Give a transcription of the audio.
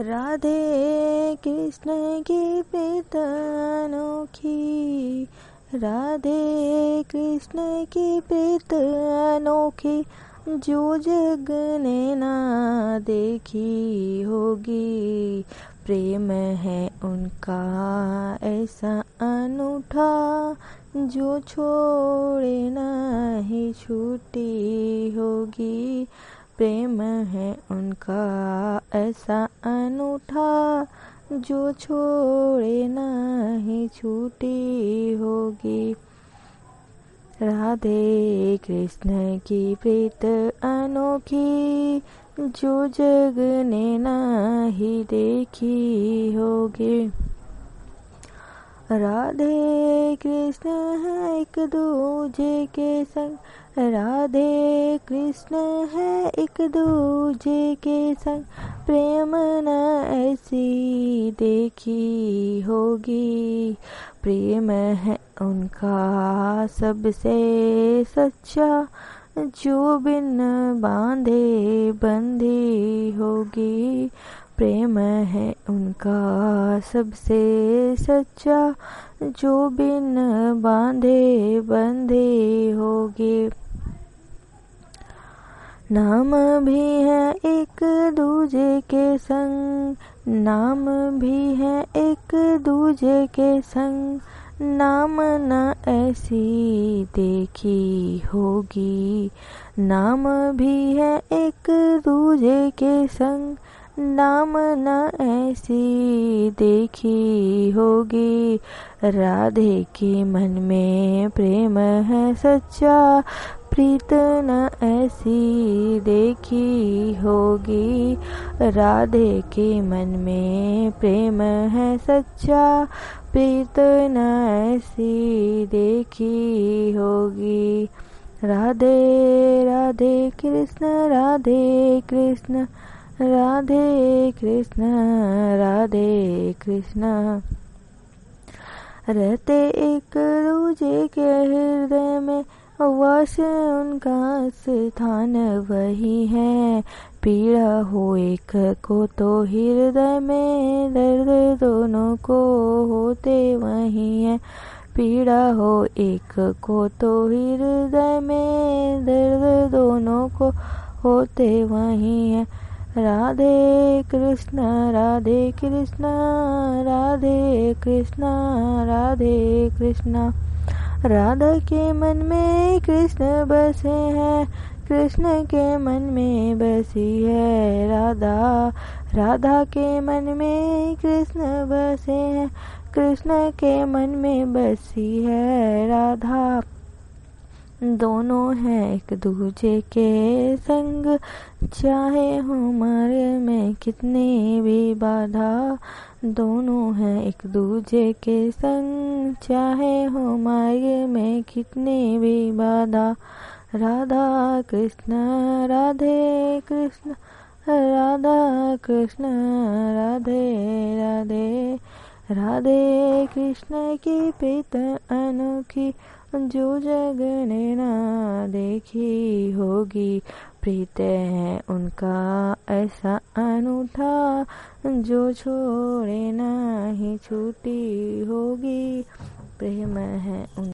राधे कृष्ण की प्रीत अनोखी राधे कृष्ण की प्रीत अनोखी जो जग ने ना देखी होगी। प्रेम है उनका ऐसा अनूठा जो छोड़े नहीं छूटी होगी। प्रेम है उनका ऐसा अनूठा, जो छोड़े नहीं, छूटी होगी। राधे कृष्ण की प्रीत अनोखी, जो जग ने नहीं देखी होगी। राधे कृष्ण है एक दूजे के संग। राधे कृष्ण है एक दूजे के संग। प्रेम न ऐसी देखी होगी। प्रेम है उनका सबसे सच्चा, जो बिन बांधे बंधी होगी। प्रेम है उनका सबसे सच्चा, जो बिन बांधे बंधे होगी। नाम भी है एक दूजे के संग। नाम भी है एक दूजे के संग। नाम न ऐसी देखी होगी। नाम भी है एक दूजे के संग। नाम न ऐसी देखी होगी। राधे के मन में प्रेम है सच्चा। प्रीत न ऐसी देखी होगी। राधे के मन में प्रेम है सच्चा। प्रीत न ऐसी देखी होगी। राधे राधे कृष्ण राधे कृष्ण राधे कृष्ण राधे कृष्ण। रहते एक दूजे के हृदय में वास उनका स्थान वही है। पीड़ा हो एक को तो हृदय में दर्द दोनों को होते वही है। पीड़ा हो एक को तो हृदय में दर्द दोनों को होते वही है। राधे कृष्ण राधे कृष्ण राधे कृष्ण राधे कृष्ण। राधा के मन में कृष्ण बसे हैं। कृष्ण के मन में बसी है राधा। राधा के मन में कृष्ण बसे हैं। कृष्ण के मन में बसी है राधा। दोनों हैं एक दूजे के संग। चाहे हमारे में कितनी भी बाधा, दोनों हैं एक दूजे के संग। चाहे हमारे में कितनी भी बाधा, राधा कृष्ण, राधे कृष्ण, राधा कृष्ण, राधे राधे राधे कृष्ण की प्रीत अनोखी जो जग ने ना देखी होगी, प्रीत है उनका ऐसा अनूठा, जो छोड़े ना ही छूटी होगी। प्रेम है उन